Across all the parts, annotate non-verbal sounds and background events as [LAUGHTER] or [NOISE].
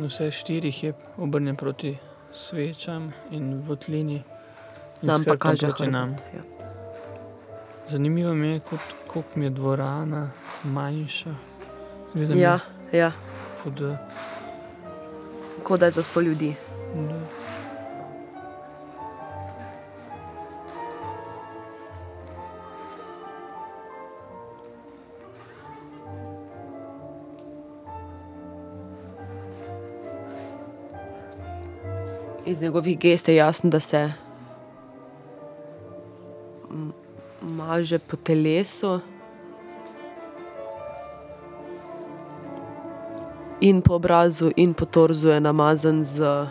Vse štirih je obrnjen proti svečam in votlini. in Nam pa kaže proti nam. Ja. Zanimivo mi je, koliko mi je dvorana manjša. Gleda mi, Ja, ja. kot da je za sto ljudi. da. Iz njegovih gest je jasno, da se maže po telesu. In po obrazu, in po torzu je namazan z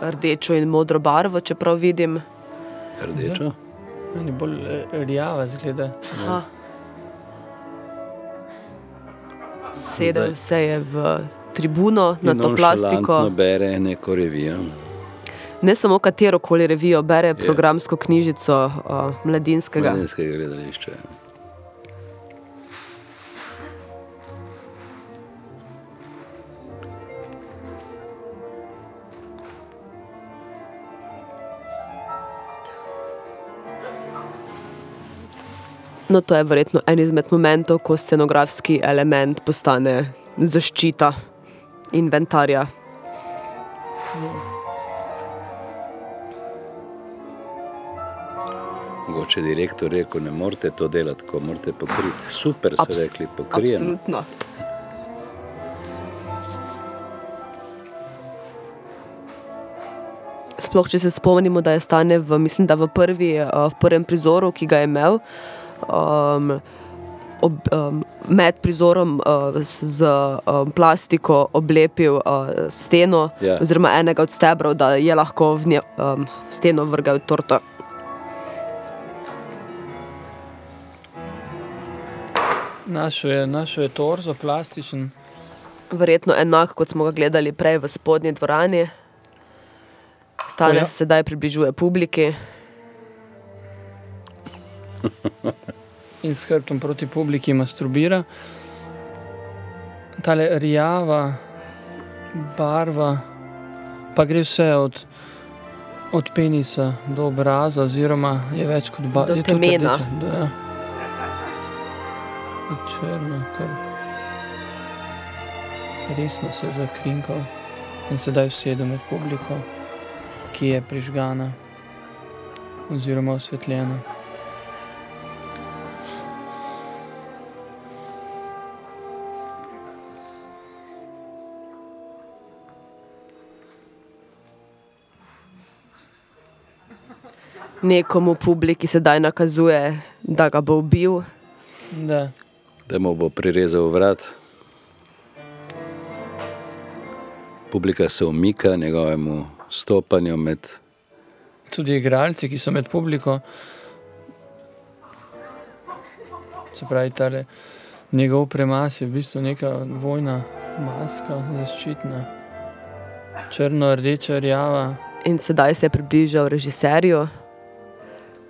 rdečo in modro barvo, čeprav vidim. Rdečo. Meni bolj eh, rjava zgleda. Aha. Sedel Zdaj. se je v tribuno na to plastiko. bere neko revijo. Ne samo katero koli revijo, bere programsko knjižico uh, mladinskega. Mladinskega gledališča. No, to je verjetno en izmed momentov, ko scenografski element postane zaščita inventarja. Mogoče je direktor rekel, ne morete to delati, ko morate pokriti. Super so Abs- rekli, pokrijemo. Absolutno. Sploh, če se spomnimo, da je stane v, mislim, da v, prvi, eh, v prvem prizoru, ki ga je imel, um, ob, um, med prizorom uh, z um, plastiko oblepil uh, steno, Ja. oziroma enega od stebrov, da je lahko v, nje, um, v steno vrgel torto. Našel je, našel je torzo, plastičen. verjetno enak, kot smo ga gledali prej v spodnji dvorani. Stane Ja. se sedaj približuje publiki. in s hrbtom proti publiki masturbira. Tale rjava barva, pa gre vse od, od penisa do obraza, oziroma je več kot Do barva. temena. Ja. Je Črno, kar resno se je zakrinkal in sedaj usedel med publiko, ki je prižgana oziroma osvetljena. Nekomu publiki sedaj nakazuje, da ga bo ubil. Da. Da mu bo prirezal vrat. Publika se umika njegovemu stopanju med tudi igralci, ki so med publiko. Se pravi, tale, njegov premas je v bistvu neka vojna maska, zaščitna, črno-rdeča, rjava. In sedaj se je približal režiserju,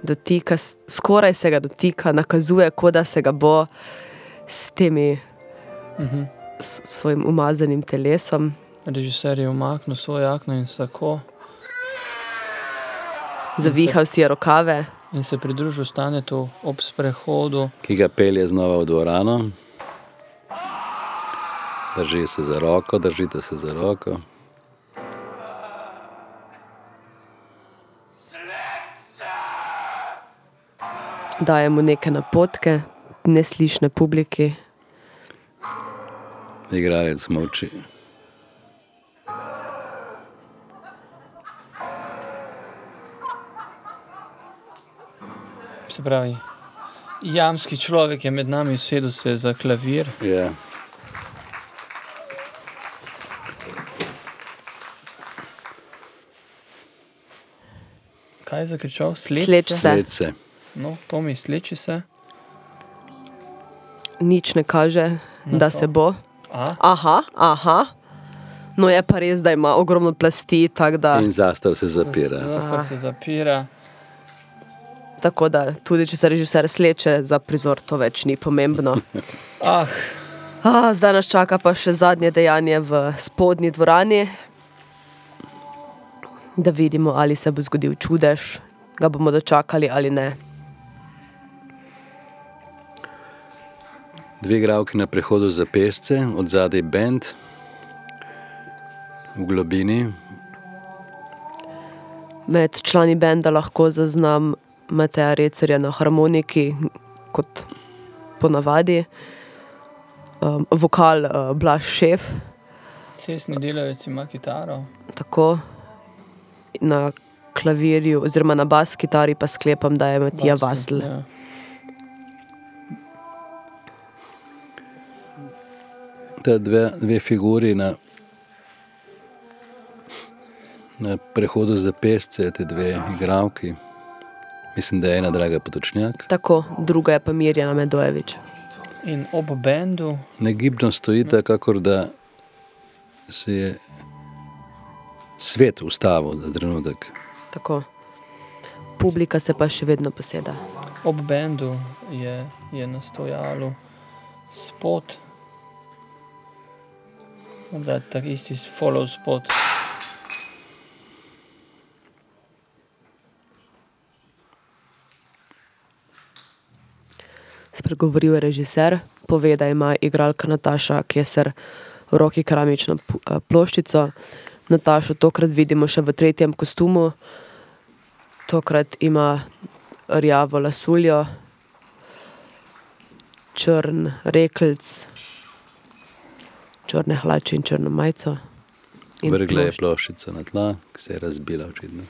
dotika, skoraj se ga dotika, nakazuje, kot da se ga bo s temi Mhm. s svojim umazanim telesom. Režiser je umaknil svojo jakno in sako Zavihal si je rokave. in se pridružil stanetu ob sprehodu. ki ga pelje znova v dvorano. Drži se za roko, držite se za roko. daje mu neke napotke, neslišne publiki. Igralec moči. Se pravi, jamski človek je med nami, sedel se za klavir. Ja. Kaj je zakričal? Sleč, Sleč se. se. No, to mi sleči se. Nič ne kaže, Na da to. se bo. A, Aha, aha. No, je pa res, da ima ogromno plasti, da, In zastor se zapira. Zastor se zapira. tako da tudi če se režiser sleče za prizor, to več ni pomembno. [LAUGHS] Ah, A, zdaj nas čaka pa še zadnje dejanje v spodnji dvorani, da vidimo, ali se bo zgodil čudež, ga bomo dočakali ali ne. Dve igravki na prehodu za pesce, od zadaj bend, v globini. Med člani benda lahko zaznam Mateja Recerja na harmoniki, kot ponavadi, um, vokal uh, Blaž Šef, Cestni delavec ima kitaro, tako na klavirju, oziroma na bas kitari pa sklepam, da je Matija Vasl, Vasl. Ja. Ta dve, dve figuri na, na prehodu za pesce, te dve igravki. Mislim, da je ena draga potočnjak. Tako, druga je pa Mirjana Medojevič. In ob bendu, Negibno stojita, kakor da se je svet ustavil za trenutek. Tako. Publika se pa še vedno poseda. ob bendu je, je na stojalu spot, da tak isti follow spot. Spregovoril je režiser, pove, da ima igralka Nataša Keser v roki keramično eh, ploščico. Natašo tokrat vidimo še v tretjem kostumu, tokrat ima rjavo lasuljo, črn rekelc, črne hlače in črno majico. in Vrgla je plošč- ploščico na tla, ki se je razbila očitno.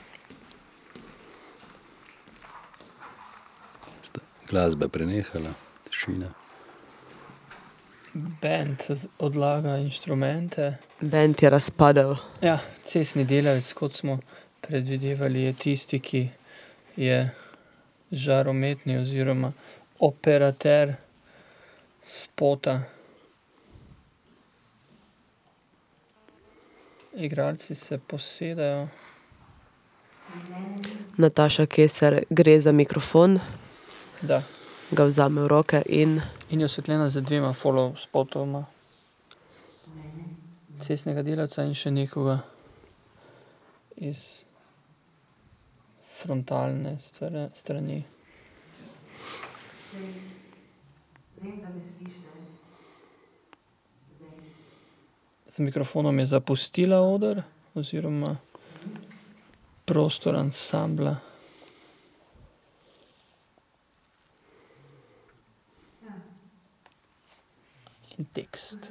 Glasba je prenehala, tišina. Bend odlaga inštrumente. Bend je razpadel. Ja, cestni delavec, kot smo predvidevali, je tisti, ki je žarometni oziroma operater spota. Igralci se posedajo, Nataša Keser gre za mikrofon, da. ga vzame v roke in In je osvetljena z dvema follow spotoma. Cestnega delavca in še nekoga iz frontalne strani. Z mikrofonom je zapustila oder oziroma prostor ansambla. In tekst.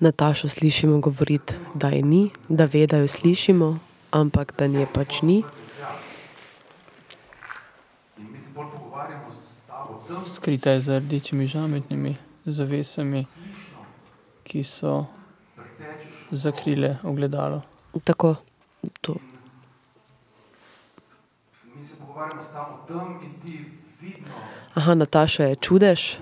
Natašo slišimo govoriti, da je ni, da ve, da jo slišimo, ampak da nje pač ni. Skrita je za rdečimi žametnimi zavesami, ki so zakrile ogledalo. Tako, to. Aha, Nataša je čudež,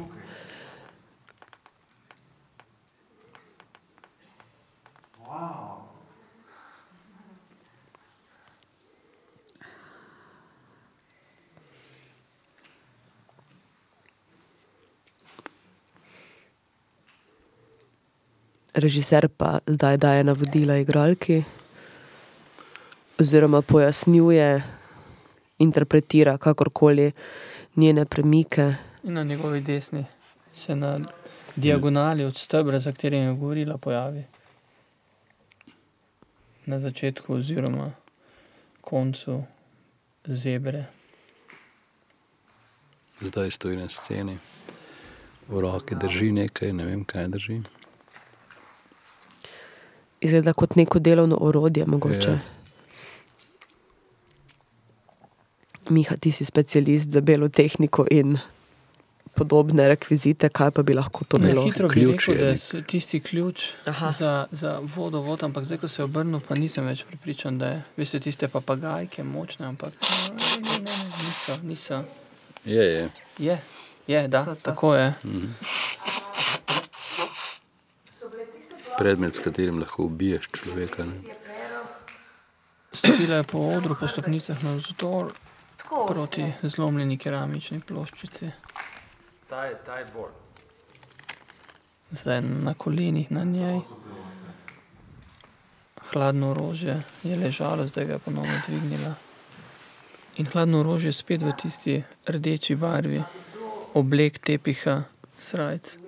režiser pa zdaj daje navodila igralki, oziroma pojasnjuje, interpretira kakorkoli njene premike. In na njegovi desni se na diagonali od stebra, za katerim je govorila, pojavi. Na začetku oziroma koncu zebre. Zdaj stoji na sceni, v roki drži nekaj, ne vem kaj drži. Izgleda kot neko delovno orodje, mogoče. Ja. Miha, ti si specialist za belo tehniko in podobne rekvizite, kaj pa bi lahko to Ne, bilo? Hitro bi ključ rekel, da je tisti ključ Aha. za, za vodovod, ampak zdaj, ko se je obrnil, pa nisem več pripričan, da je. Veste, tiste papagajke močne, ampak ne, ne, ne, ne, niso, niso. Je, je. Je, Je, da, So, so. tako je. Predmet, s katerim lahko ubiješ človeka. Ne? Stopila je po odru, po stopnicah navzdol proti zlomljeni keramični ploščici. Je, je. Zdaj na kolenih na njej. Hladno orožje je ležalo, zdaj ga je ponovno dvignila. In hladno orožje spet v tisti rdeči barvi, oblek tepiha, srajc.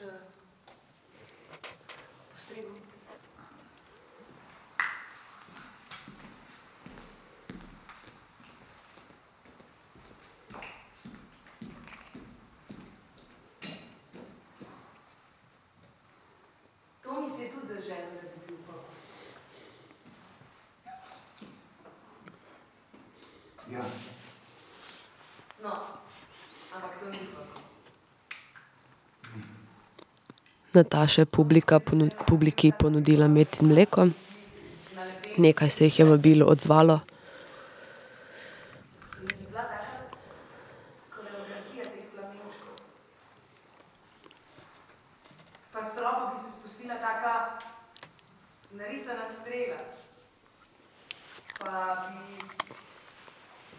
To mi se je tudi zaželo, da bi bil pa. Ja. No, ampak to ni pa. Nataša je publika, ponu, publiki ponudila med in mleko. Nekaj se jih je vabilu odzvalo. Koreografija teh plamenčkov. Pa s stropa bi se spustila taka narisana strela. Pa bi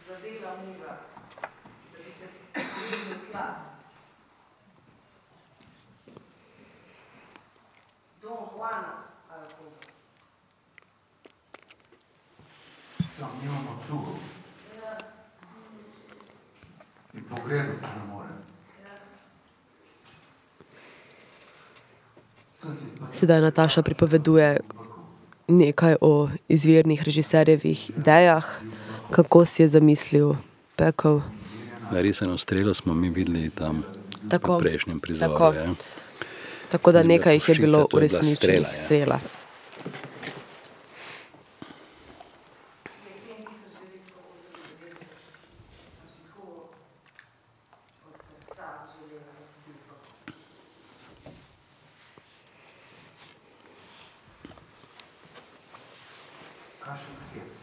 zadela muga, da bi se približil tla. Don Juana, ali koga. Sam nimamo cugov. In pogrezati se ne more. Sem si pa Sedaj Nataša pripoveduje nekaj o izvirnih režiserjevih idejah, kako si je zamislil pekel. Narisano strelo smo mi videli tam Tako, v prejšnjem prizoru. tako. Ja. Tako da nekaj jih je bilo je bila uresničenih strela, ja. strela. Jesen 1998 sem si tako od srca zaželela, da bi bil pa. kašen hec.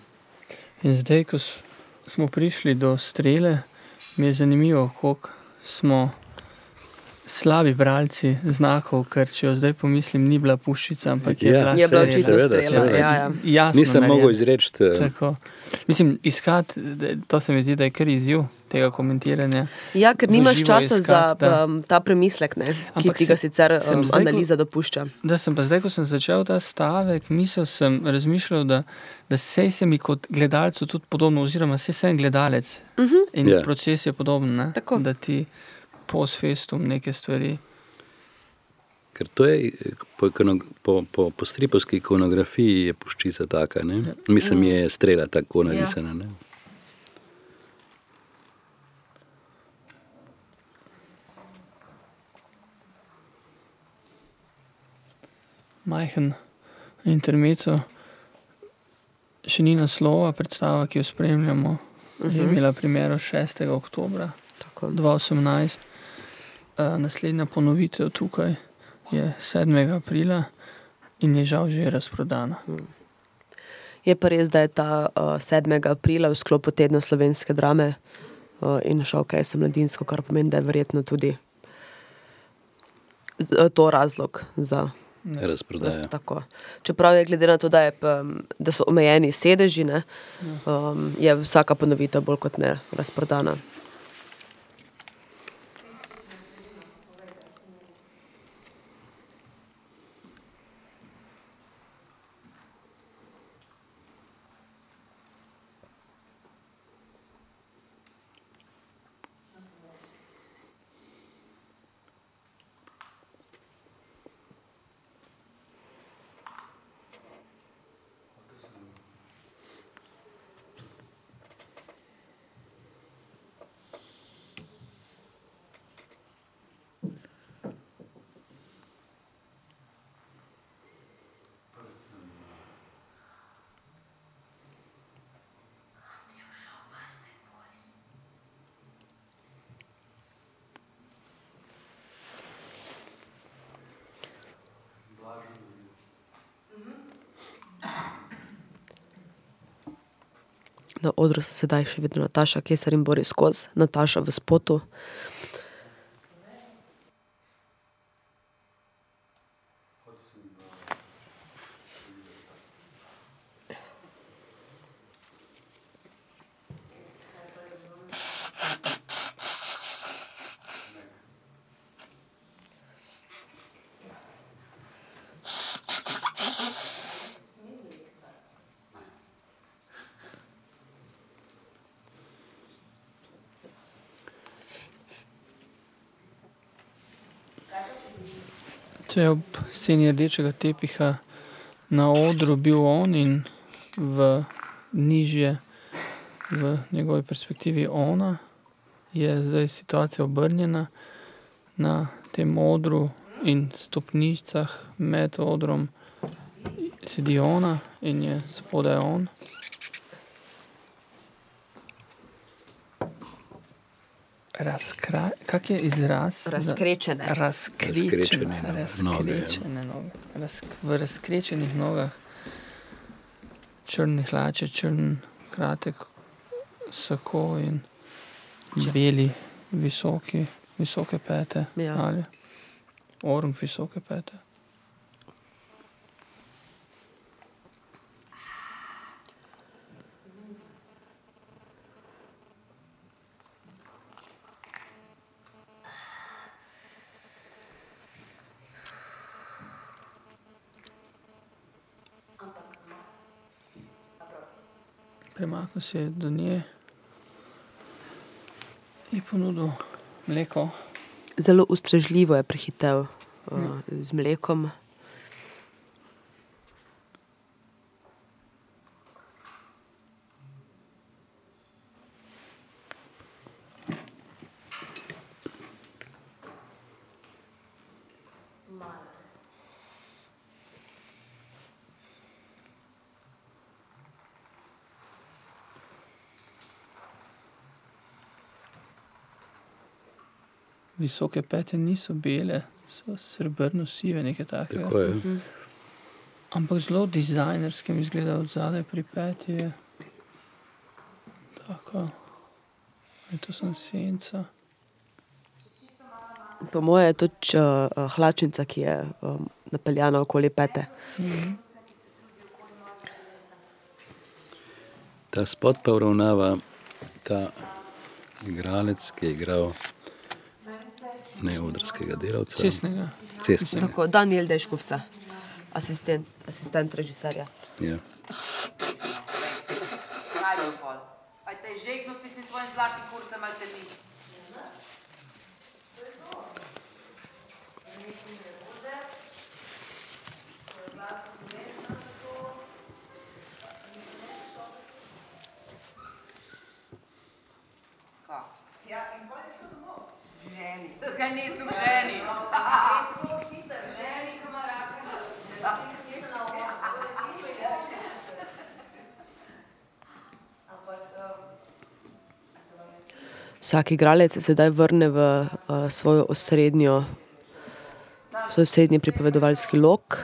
In zdaj, ko smo prišli do strele, mi je zanimivo, koliko smo slabi bralci znakov, ker če jo zdaj pomislim, ni bila puščica, ampak je Ja, bila Je bila očitno seveda, strela. seveda. Ja, ja. Jasno Nisem narejena. mogel izreči. eh, Tako. Mislim, iskati, to se mi zdi, da je kar izziv tega komentiranja. Ja, ker nimaš časa iskati, za da. um, ta premislek, ne, ki Ampak ti ga sicer sem um, zdaj, analiza dopušča. Da sem pa zdaj, ko sem začel ta stavek, mislil sem, razmišljal, da, da sej se mi kot gledalcu tudi podobno, oziroma sej sem gledalec Uh -huh. in Ja. proces je podoben, ne? Tako. da ti post festum neke stvari. Ker to je po, po, po, po stripovski ikonografiji je puščica taka. Ne? Mislim, je strela tako narisana. Ne? majhen intermezzo, še ni naslova, predstava, ki jo spremljamo, uh -huh. je imela premiero 6. oktober Tako. 2018, uh, naslednja ponovitev tukaj je 7. aprila in je žal že razprodana. Je pa res, da je ta uh, 7. aprila v sklopu tedna slovenske drame uh, in šoka je mladinsko, kar pomeni, da je verjetno tudi eh, to razlog za Razprodaja. tako. Čeprav je glede na to, da, je, da so omejeni sedeži, ne, um, je vsaka ponovitev bolj kot ne razprodana. Na odru sta sedaj še vedno Nataša Kesar in Boris Kos, Nataša v spotu. Če je ob sceni rdečega tepiha na odru bil on in v nižje v njegovi perspektivi ona, je zdaj situacija obrnjena. Na tem odru in stopnicah med odrom sedi ona in je spodaj on. Kako je izraz za? Razkrečene. Razkrečene, Razkrečene noge, razkrečene noge. v razkrečenih nogah, črne hlače, črn kratek sako in beli visoki, visoke pete. Ja. Ali orm visoke pete. Premaknil se je do nje, ji ponudil mleko. Zelo ustrežljivo je prehitel, z mlekom. Visoke pete niso bele, so srebrno sive, nekaj takega. Tako je. Ampak zelo dizajnersko mi izgleda od zadaj pri peti je taka, je to samo senca. Po moje je to hlačnica, ki je, napeljana okoli pete. Ta spot pa uravnava ta igralec, ki je igral ne odrskega delavca. Cestnega. Cestnega, Tako, Danijel Deškovca, asistent, asistent režiserja. ja. Najbolj pol. Aj tej žegno stisni s svojim zlatim kurcem ali te ni. Ženi. Kaj nisem k ženi? Vsak igralec se sedaj vrne v, svojo osrednjo, svoj osrednji pripovedovalski lok.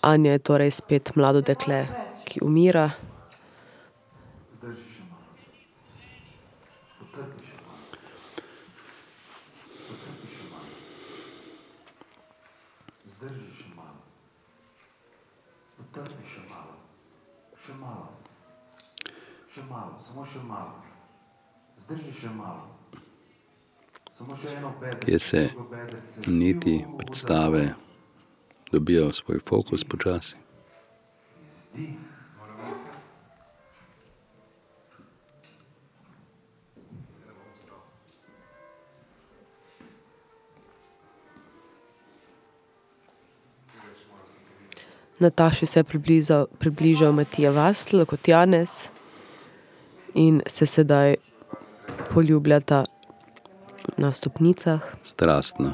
Anja je torej spet mlado dekle, ki umira. Še malo. Zdrži še malo. Samo še eno bedrce. Kje se niti predstave dobijo svoj fokus počasi. Izdih. Nataši se je približal, približal Matija Vaslj kot Janez in se sedaj poljubljata na stopnicah. Strastno.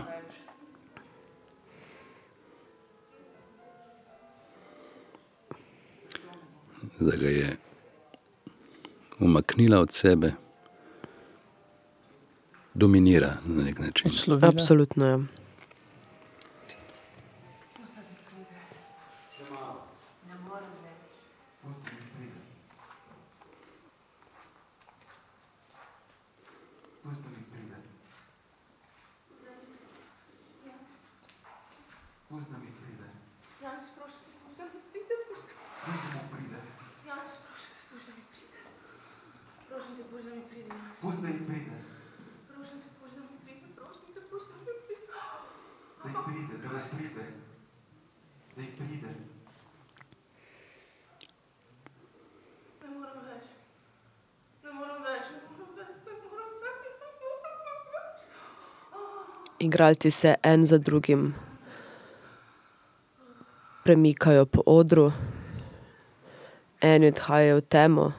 Da ga je umaknila od sebe, dominira na nek način. Absolutno, ja. pues también. Igralci se en za drugim premikajo po odru, eni odhajajo v temo.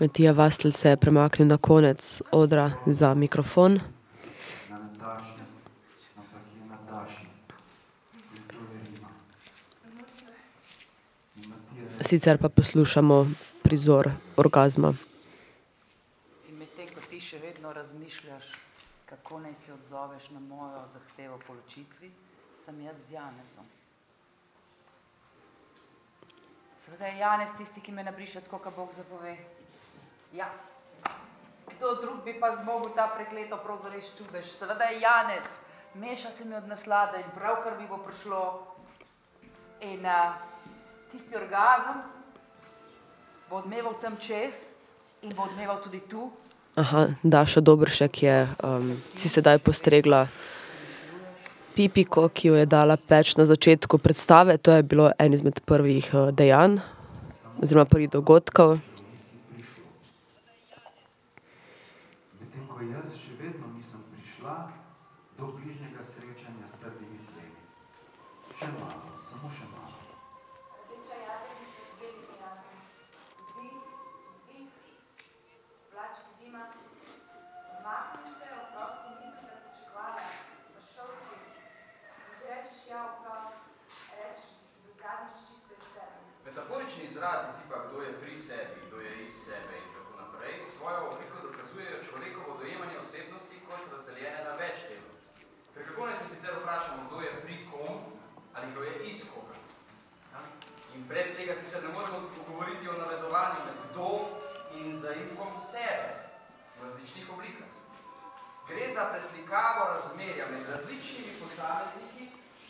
Matija Vastel se je premaknil na konec odra za mikrofon. na Natašnjem, ampak je Natašnja. In to je Rima. In Matija je Sicer pa poslušamo prizor orgazma. In medtem ko ti še vedno razmišljaš, kako naj se odzoveš na mojo zahtevo po ločitvi, sem jaz z Janezom. Seveda je Janez tisti, ki me nabriše tako, kot Bog zapove. Ja. Kdo drug bi pa zmogel ta prekleto zares čudež? Seveda je Janez. Meša se mi od naslada in pravkar mi bo prišlo. In uh, tisti orgazem bo odmeval tam čez in bo odmeval tudi tu. Aha, Daša Dobršek je um, si sedaj postregla pipiko, ki jo je dala peč na začetku predstave. To je bilo en izmed prvih uh, dejanj oziroma prvih dogodkov. Nici prišlo. Medtem ko jaz še vedno nisem prišla do bližnjega srečanja s trdimi tlemi. Še malo, samo še malo. Rdeča jadrnica z belimi jadri. Vdih, vzdih, vlački zima. Odmaknem se, oprosti, nisem te pričakovala. Prišel si. In ti rečeš ja, oprosti. Rečeš, da si bil zadnjič čisto iz sebe. Metaforični izrazi tipa kdo je pri sebi, kdo je iz sebe in tako naprej, s svojo obliko dokazujejo človekovo dojemanje osebnosti kot razdeljene na več delov. Ker kako naj se sicer vprašamo, kdo je pri kom ali kdo je iz koga? Ja? In brez tega sicer ne moremo govoriti o navezovanju med kdo in zaimkom sebe v različnih oblikah. Gre za preslikavo razmerja med različnimi posamezniki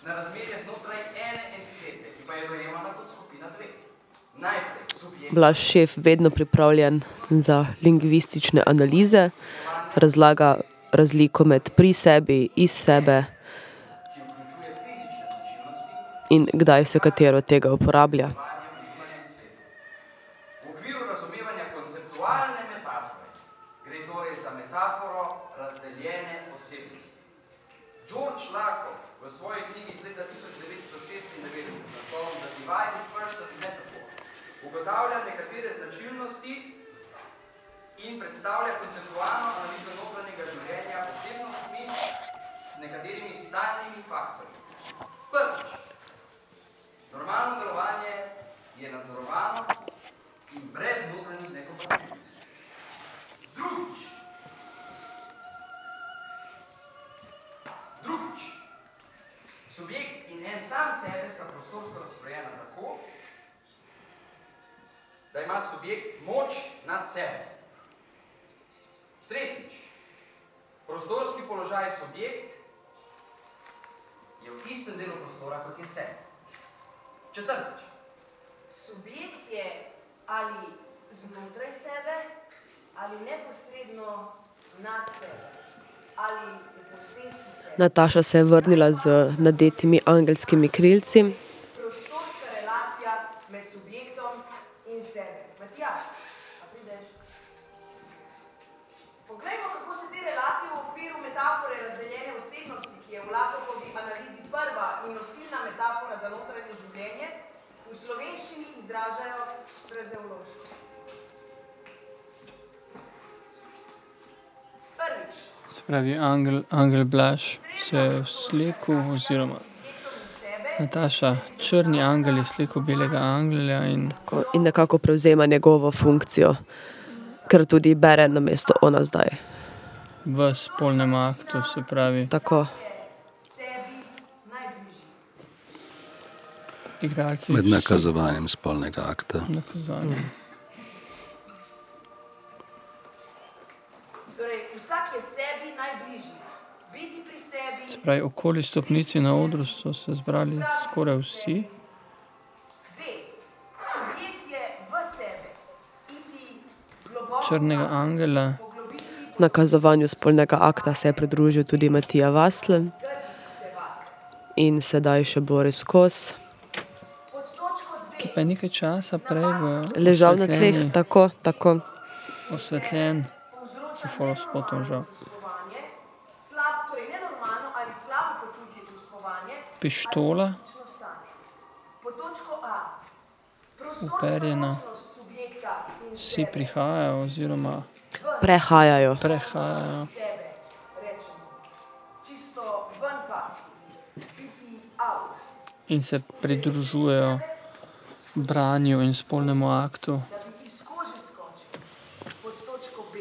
na razmerje znotraj ene entitete, ki pa je dojemana kot skupina dveh. Najprej subjekt, Blaž šef vedno pripravljen za lingvistične analize, razlaga razliko med pri sebi, iz sebe in kdaj se katero tega uporablja. Stalnimi faktorji. Prvič, normalno delovanje je nadzorovano in brez notranjih nekompatibilnosti. Drugič, drugič, subjekt in en sam sebe sta prostorsko razporejena tako, da ima subjekt moč nad sebe. Tretjič, prostorski položaj subjekt istem delu prostora kot je sebe. Četrtič, Subjekt je ali znotraj sebe, ali neposredno nad sebe, ali v posesti sebe. Nataša se je vrnila z nadetimi angelskimi krilci. Slovenščini izražajo frazeološko. Prvič, Se pravi, angel, angel Blaž se je slekel, oziroma subjektom in sebe Nataša, črni angel je slekel belega angela in Ko- In nekako prevzema njegovo funkcijo, ker tudi bere na mesto ona zdaj. v spolnem aktu, se pravi, Tako. sebi najbližji. Igralci Med so nakazovanjem spolnega akta. nakazovani. Torej, vsak je sebi najbližji. Biti pri sebi, Pravi, okoli stopnici na odru so se zbrali skoraj vsi. B. Subjekt je v sebe. Iti globoko Črnega angela poglobiti Nakazovanju spolnega akta se je pridružil tudi Matija Vaslen in sedaj še Boris Kos. Pod točko dve. ki pa je nekaj časa prej v Ležal na tleh, tako, tako. osvetljen, žal. nenormalno ali slabo počutje čustvovanje, pištola. Uperjena. Vsi prihajajo oziroma Prehajajo. prehajajo. in se pridružujejo branju in spolnemu aktu. da bi iz kože skočil. Pod točko B.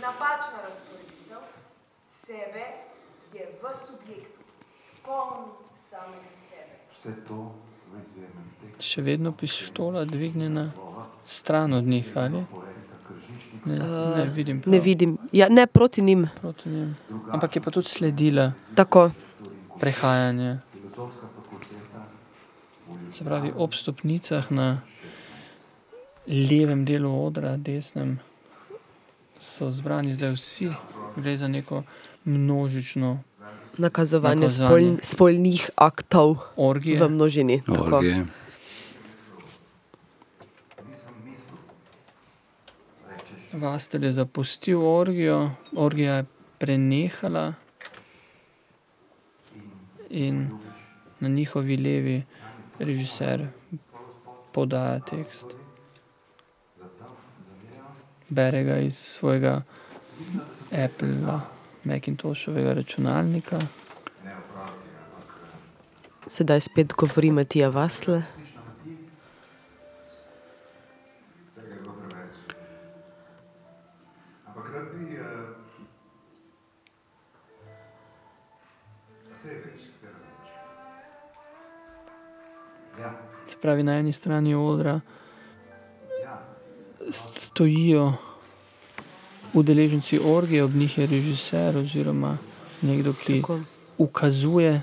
Napačna razporeditev sebe je v subjektu, poln samega sebe. Vse to v izvirnem tekstu Še vedno pištola dvignjena stran od njih, ali? poeta Kržišnik Ne, ne vidim. Prav, Ne vidim. Ja, ne proti njim. Proti njim. Ampak je pa tudi sledila Tako. prehajanje. Se pravi, ob stopnicah na levem delu odra, desnem, so zbrani zdaj vsi. Gre za neko množično Nakazovanje Nakazovanje. spol, spolnih aktov orgijo. v množini. Tako. Orgije. Rečeš, Vastel je zapustil orgijo, orgija je prenehala in na njihovi levi režiser podaja tekst. Bere ga iz svojega Apple, Macintoshovega računalnika. Sedaj spet govori Matija Vasle. Se pravi, na eni strani odra stojijo udeleženci orgije, ob njih je režiser oziroma nekdo, ki Tako. ukazuje,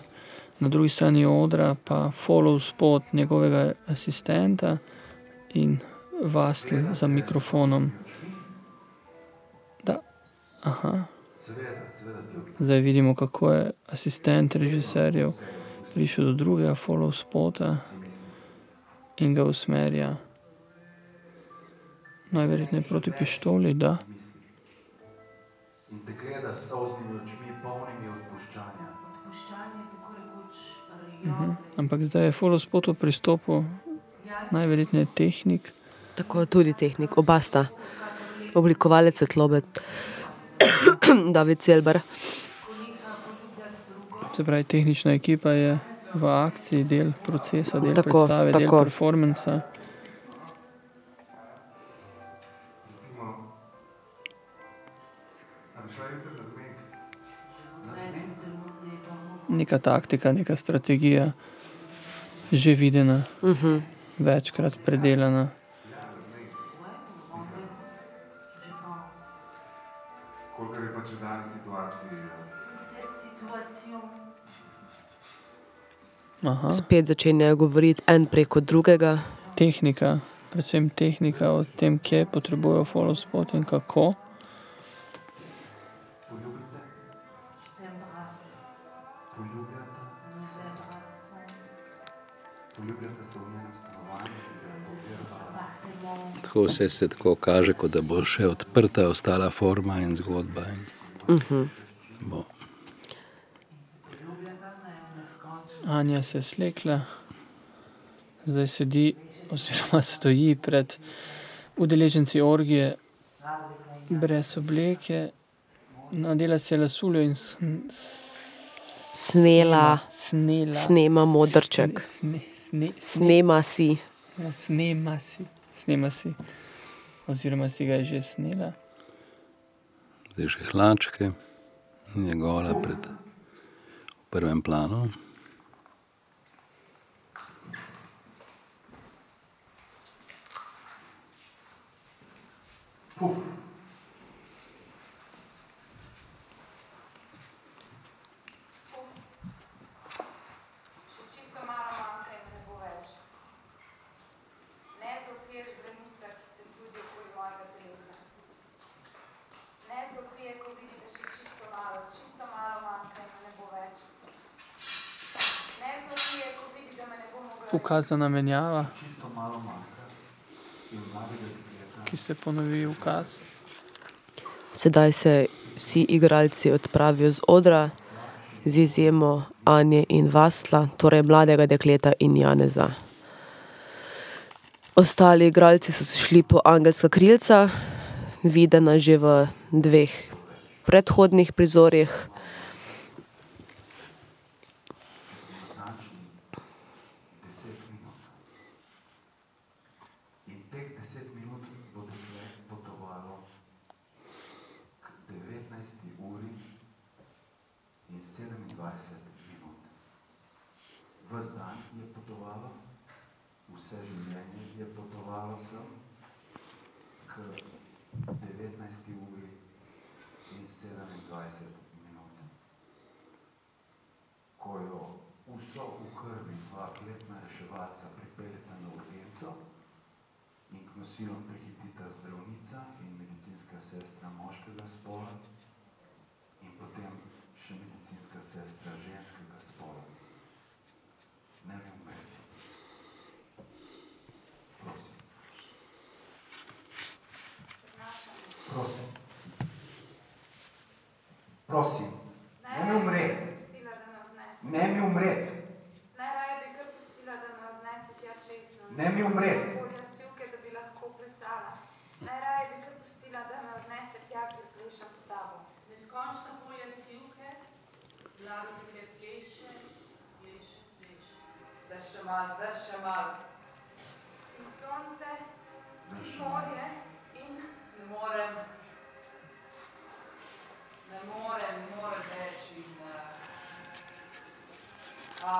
na drugi strani odra pa follow spot njegovega asistenta in Vastl za mikrofonom. Da, aha, zdaj vidimo, kako je asistent režiserjev prišel do drugega follow spota in ga usmerja. Najverjetneje proti pištoli, da. In te gleda s solznimi očmi, polnimi odpuščanja. Odpuščanje tako rekoč Mhm. Ampak zdaj je follow spotu pristopil najverjetneje tehnik, Tako tudi tehnik, oba sta. Oblikovalec svetlobe, [COUGHS] David Celber. se pravi, tehnična ekipa je v akciji, del procesa, del Tako, predstave, del tako. performansa. Recimo, a bi šla jutri na zmenek? Na zmenek? Neka taktika, neka strategija, že videna, Uh -huh. večkrat predelana. Kolikor je pač v dani situaciji. Aha, Spet začenjajo govoriti en preko drugega. tehnika, predvsem tehnika o tem, kje potrebujejo follow spot in kako. Tako vse se tako kaže, kot da bo še odprta ostala forma in zgodba. In Uh -huh. bo. Anja se je slekla, zdaj sedi oziroma stoji pred udeleženci orgije brez obleke, nadela se je lasuljo in Snela, snela. snema modrček. Sne, sne, sne, Snema si. ja, snema si, snema si. Oziroma si ga je že snela. Zdaj še hlačke, in je gola pred v prvem planu. Puf. Še čisto malo manjka in ne bo več. Ne za okvir zdravnica, ki se trudi okoli mojega telesa. Ne za okvir, ko vidite še čisto malo, čisto malo manjka in me ne bo več. Ne za okvir, ko vidite, da me ne bo mogla več. Ukazana menjava, Čisto malo manjka. In mladega ki se ponovi ukaz. Sedaj se vsi igralci odpravijo z odra, z izjemo Anje in Vasla, torej mladega dekleta in Janeza. Ostali igralci so šli po angelska krilca, videna že v dveh predhodnih prizorih. Vso v krvi dva letna reševalca pripeljeta na urgenco in k nosilom prihitita zdravnica in medicinska sestra moškega spola in potem še medicinska sestra ženskega spola. Ne mi umreti. Prosim. Prosim. Prosim. Ne mi umreti. Pustila, da me odnese. Ne mi umreti. Najraje bi kar pustila, da me odnese tja čez. Ne mi umreti. Polja sivke, da bi lahko plesala. Najraje bi kar pustila, da me odnese tja, kjer plešem s tabo. Neskončna polja sivke, mlado dekle pleše, pleše, pleše. Zdaj še malo, zdaj še malo. In sonce, malo. morje in Ne morem. Ne morem, ne morem več. In, uh, a,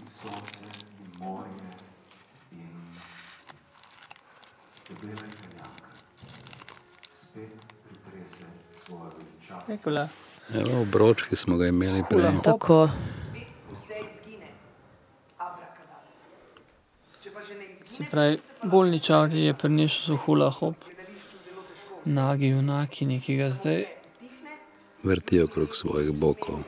in sonce, in morje, in debela italijanka. Spet pritrese svojo veličast. Nikola, Evo, obroč, ki smo ga imeli prej. Tako, spet vse izgine. Abrakadabra. Če pa že ne izgine, se pravi, bolničar je prinesel so hula hop, nagi junakini, ki ga zdaj Vrtijo okrog svojih bokov.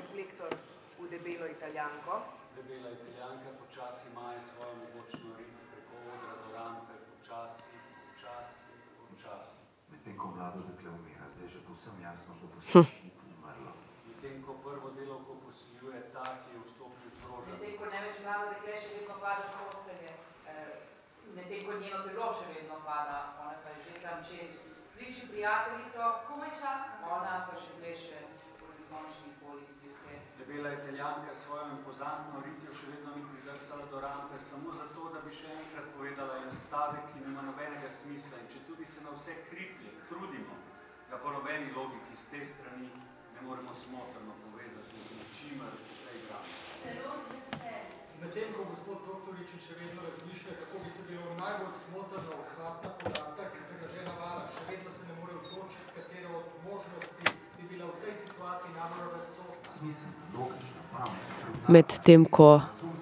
Pada, ona pa je že tam čez. Sliši prijateljico, komaj čakam. ona pa še pleše v neskončnih poljih sivke. Debela italijanka s svojo impozantno ritjo še vedno ni pridrsala do rampe, samo zato, da bi še enkrat povedala en stavek, ki nima nobenega smisla in če tudi se na vse kriplje trudimo, ga po nobeni logiki z te strani ne moremo smotrno povezati z ničimer v tej grami. Zelo z veseljem. Medtem ko gospod Doktorič še vedno razmišlja, kako bi se bilo najbolj smotrno odzvati na podatek, ki ga že navaja, še vedno se ne more odločiti, katera od možnosti bi bila v tej situaciji najbolj razsodna. Smiselna, logična, pametna. medtem ko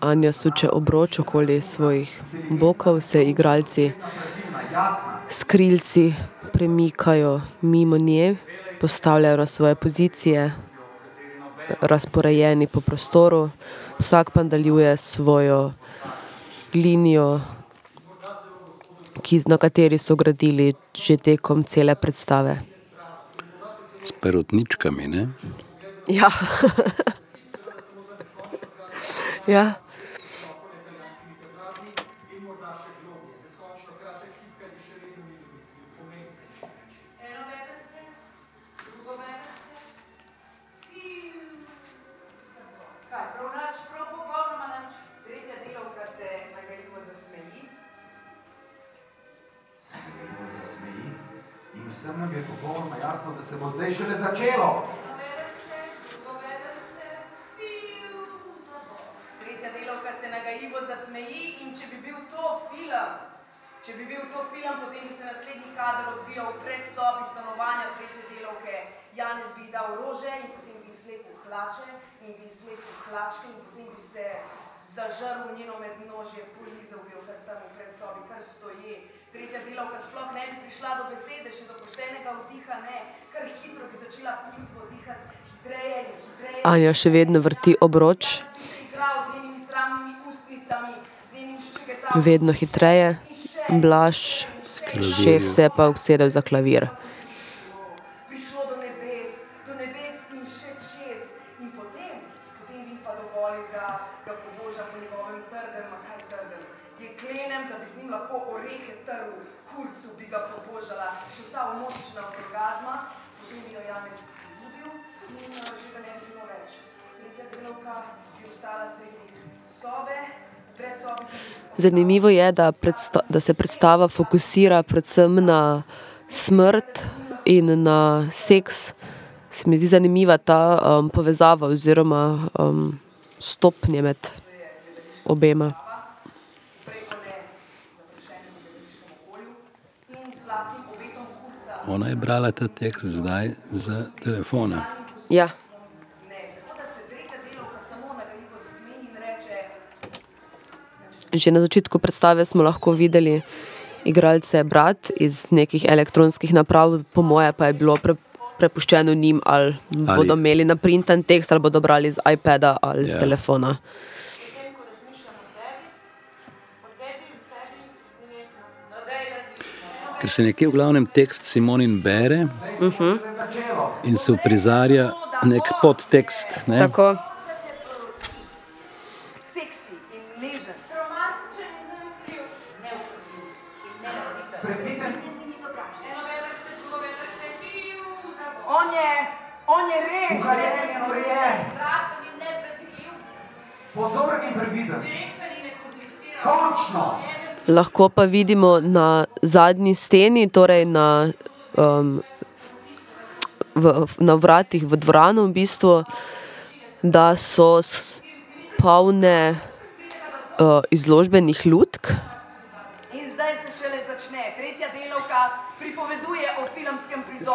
Anja suče obroč okoli svojih bokov, se igralci Pravilna, jasna. s krilci premikajo mimo nje, postavljajo na svoje pozicije, razporejeni po prostoru, vsak pa nadaljuje svojo linijo, ki, na kateri so gradili že tekom cele predstave. S perutničkami, ne? Ja. [LAUGHS] ja. Vsem nam je popolnoma jasno, da se bo zdaj šele začelo. Tretja delovka se nagajivo zasmeji in če bi bil to film, Če bi bil to film, potem bi se naslednji kader odvijal v predsobi stanovanja tretje delovke. Janez bi ji dal rože in potem bi ji slepil hlače in bi ji slepil hlačke in potem bi se zažrl v njeno mednožje, polizal bi jo kar tam v predsobi, kar stoje. Tretja delavka sploh ne bi prišla do besede, še do poštenega vdiha ne, kar hitro bi začela plitvo dihati, hitreje in hitreje. Anja še vedno vrti obroč, vedno hitreje. Blaž, šef se je pa usedel za klavir. Zanimivo je, da, predsta da se predstava fokusira predvsem na smrt in na seks. Se mi zdi zanimiva ta um, povezava oziroma um, stopnje med obema. Ona je brala ta tekst zdaj z telefona. Ja. Že na začetku predstave smo lahko videli igralce brat iz nekih elektronskih naprav, po moje pa je bilo pre, prepuščeno njim, ali, ali bodo imeli naprinten tekst, ali bodo brali z iPada ali ja. z Ja. telefona. Ker se nekje v glavnem tekst Simonin bere Uh -huh. in se uprizarja nek podtekst. Ne? Tako. Je res. Uhajen in nepredvidljiv. Pozoren in previden. Direkten in nekompliciran. Končno. Lahko pa vidimo na zadnji steni, torej na, um, v, na vratih v dvorano, v bistvu, da so s- polne uh, izložbenih lutk. In zdaj se šele začne. Tretja delovka pripoveduje o filmskem prizoru.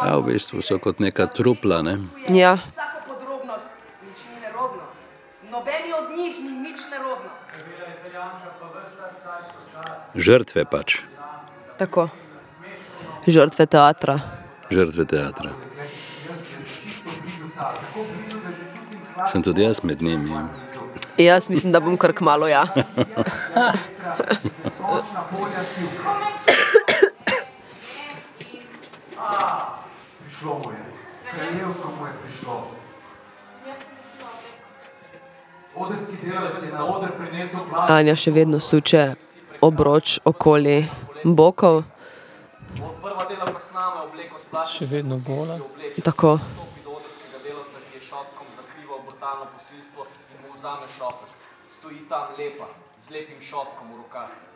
Ja, v bistvu so kot neka trupla. Ne? Ja. Vsako podrobnost, nič ni nerodno. Nobeni od njih ni nič nerodno. Žrtve pač, Tako. Žrtve teatra. žrtve teatra. Sem tudi jaz med njimi. Jaz mislim, da bom kar kmalo ja. [LAUGHS] [LAUGHS] Sivka. Prišlo mu je. Kraljevsko mu je prišlo. Odrski delavec je na oder prinesel plat. Anja še vedno suče obroč okoli bokov. Še vedno gola. Tako. Vzame šopek. Stoji tam lepa, z lepim šopkom v rokah.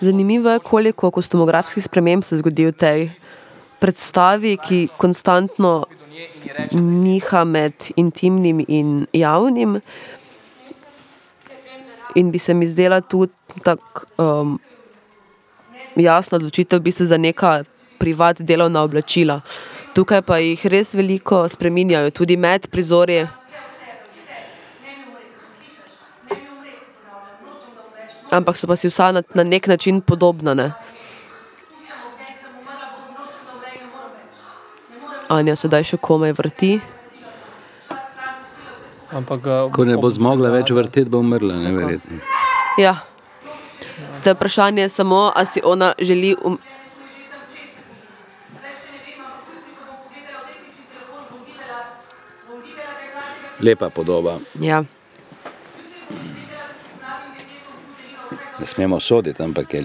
Zanimivo je, koliko kostumografskih sprememb se zgodi v tej predstavi, ki konstantno niha med intimnim in javnim. In bi se mi zdela tudi tako um, jasna odločitev v bistvu za neka privat delovna oblačila. Tukaj pa jih res veliko spreminjajo, tudi med prizori. Ampak so pa si vsa na, na nek način podobna. Ne? Anja sedaj še komaj vrti. Ampak ga Ko ne bo zmogla več vrteti, bo umrla, neverjetno. Ja. Zdaj vprašanje je samo, ali si ona želi. Um... Lepa podoba. Ja. Ne smemo soditi, ampak je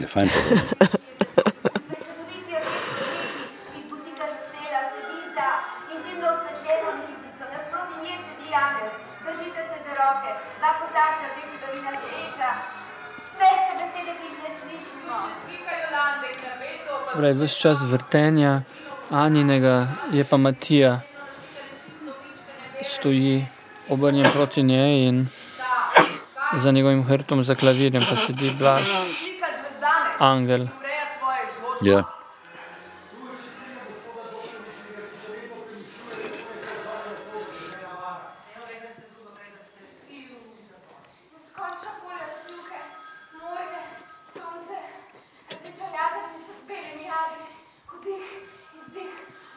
slišimo. Se pravi, ves čas vrtenja Anjinega je pa Matija stoji obrnjen proti njej in za njegovim hrbtom, za klavirjem pa sedi Blaž, angel. Ja. Neskončna polja sivke, morje, sonce, rdeča jadrnica z belimi jadri, vdih, izdih,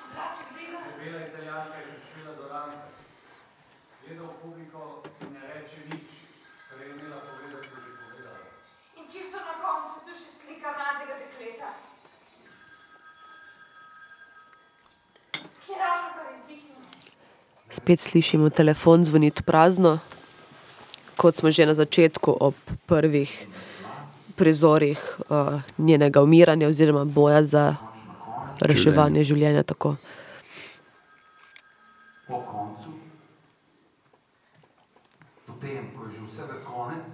oblaček dviga. Bela italijanka je prispela do Rampe. Gleda v publiko in ne reče nič, kar je imela povedati, je že povedala. In čisto na koncu tu še slika mladega dekleta. Ki je ravno kar izdihnil. Spet slišimo telefon zvoniti prazno, kot smo že na začetku ob prvih prizorih uh, njenega umiranja oziroma boja za reševanje življenja. Tako. potem, ko je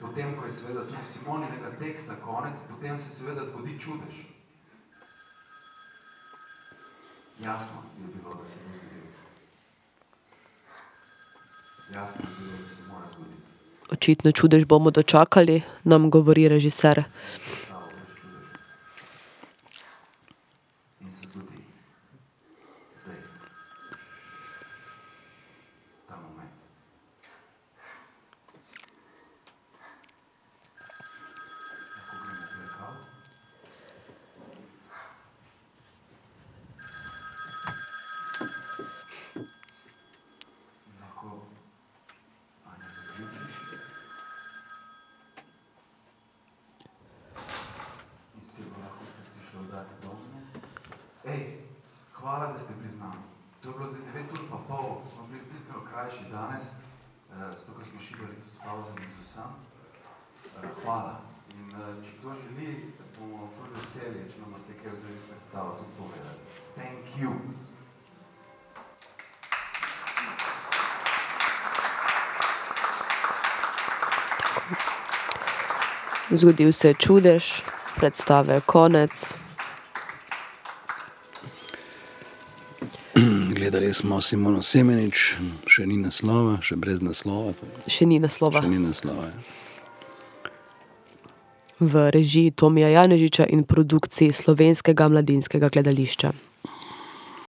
potem, ko seveda tudi Simoninega teksta konec, potem se seveda zgodi čudež. Jasno je bilo, da se bo zgodilo. Jasno je bilo, da se mora zgoditi. Očitno čudež bomo dočakali, nam govori režiser. Stavo brez čudeža. In se zgodi. Zdaj. Ta moment. Lahko gremo v blackout. Lahko Anja zaključiš. In si jo lahko spustiš v oddati domov. Ej, hvala, da ste priznali. To je bilo zdaj 9 ur pa pol, smo bili bistveno krajši danes, eh, zato ker smo šibali tudi s pauzami z vsem. Eh, hvala. In eh, če kdo želi, bomo ful veseli, če nam boste kaj v zvezi s predstavo tudi povedali. Thank you. Zgodil se je čudež, predstave je konec. Gledali smo Simono Semenič, še ni naslova, še brez naslova. Še ni naslova. Še ni naslova. Ja. V režiji Tomija Janežiča in produkciji slovenskega mladinskega gledališča.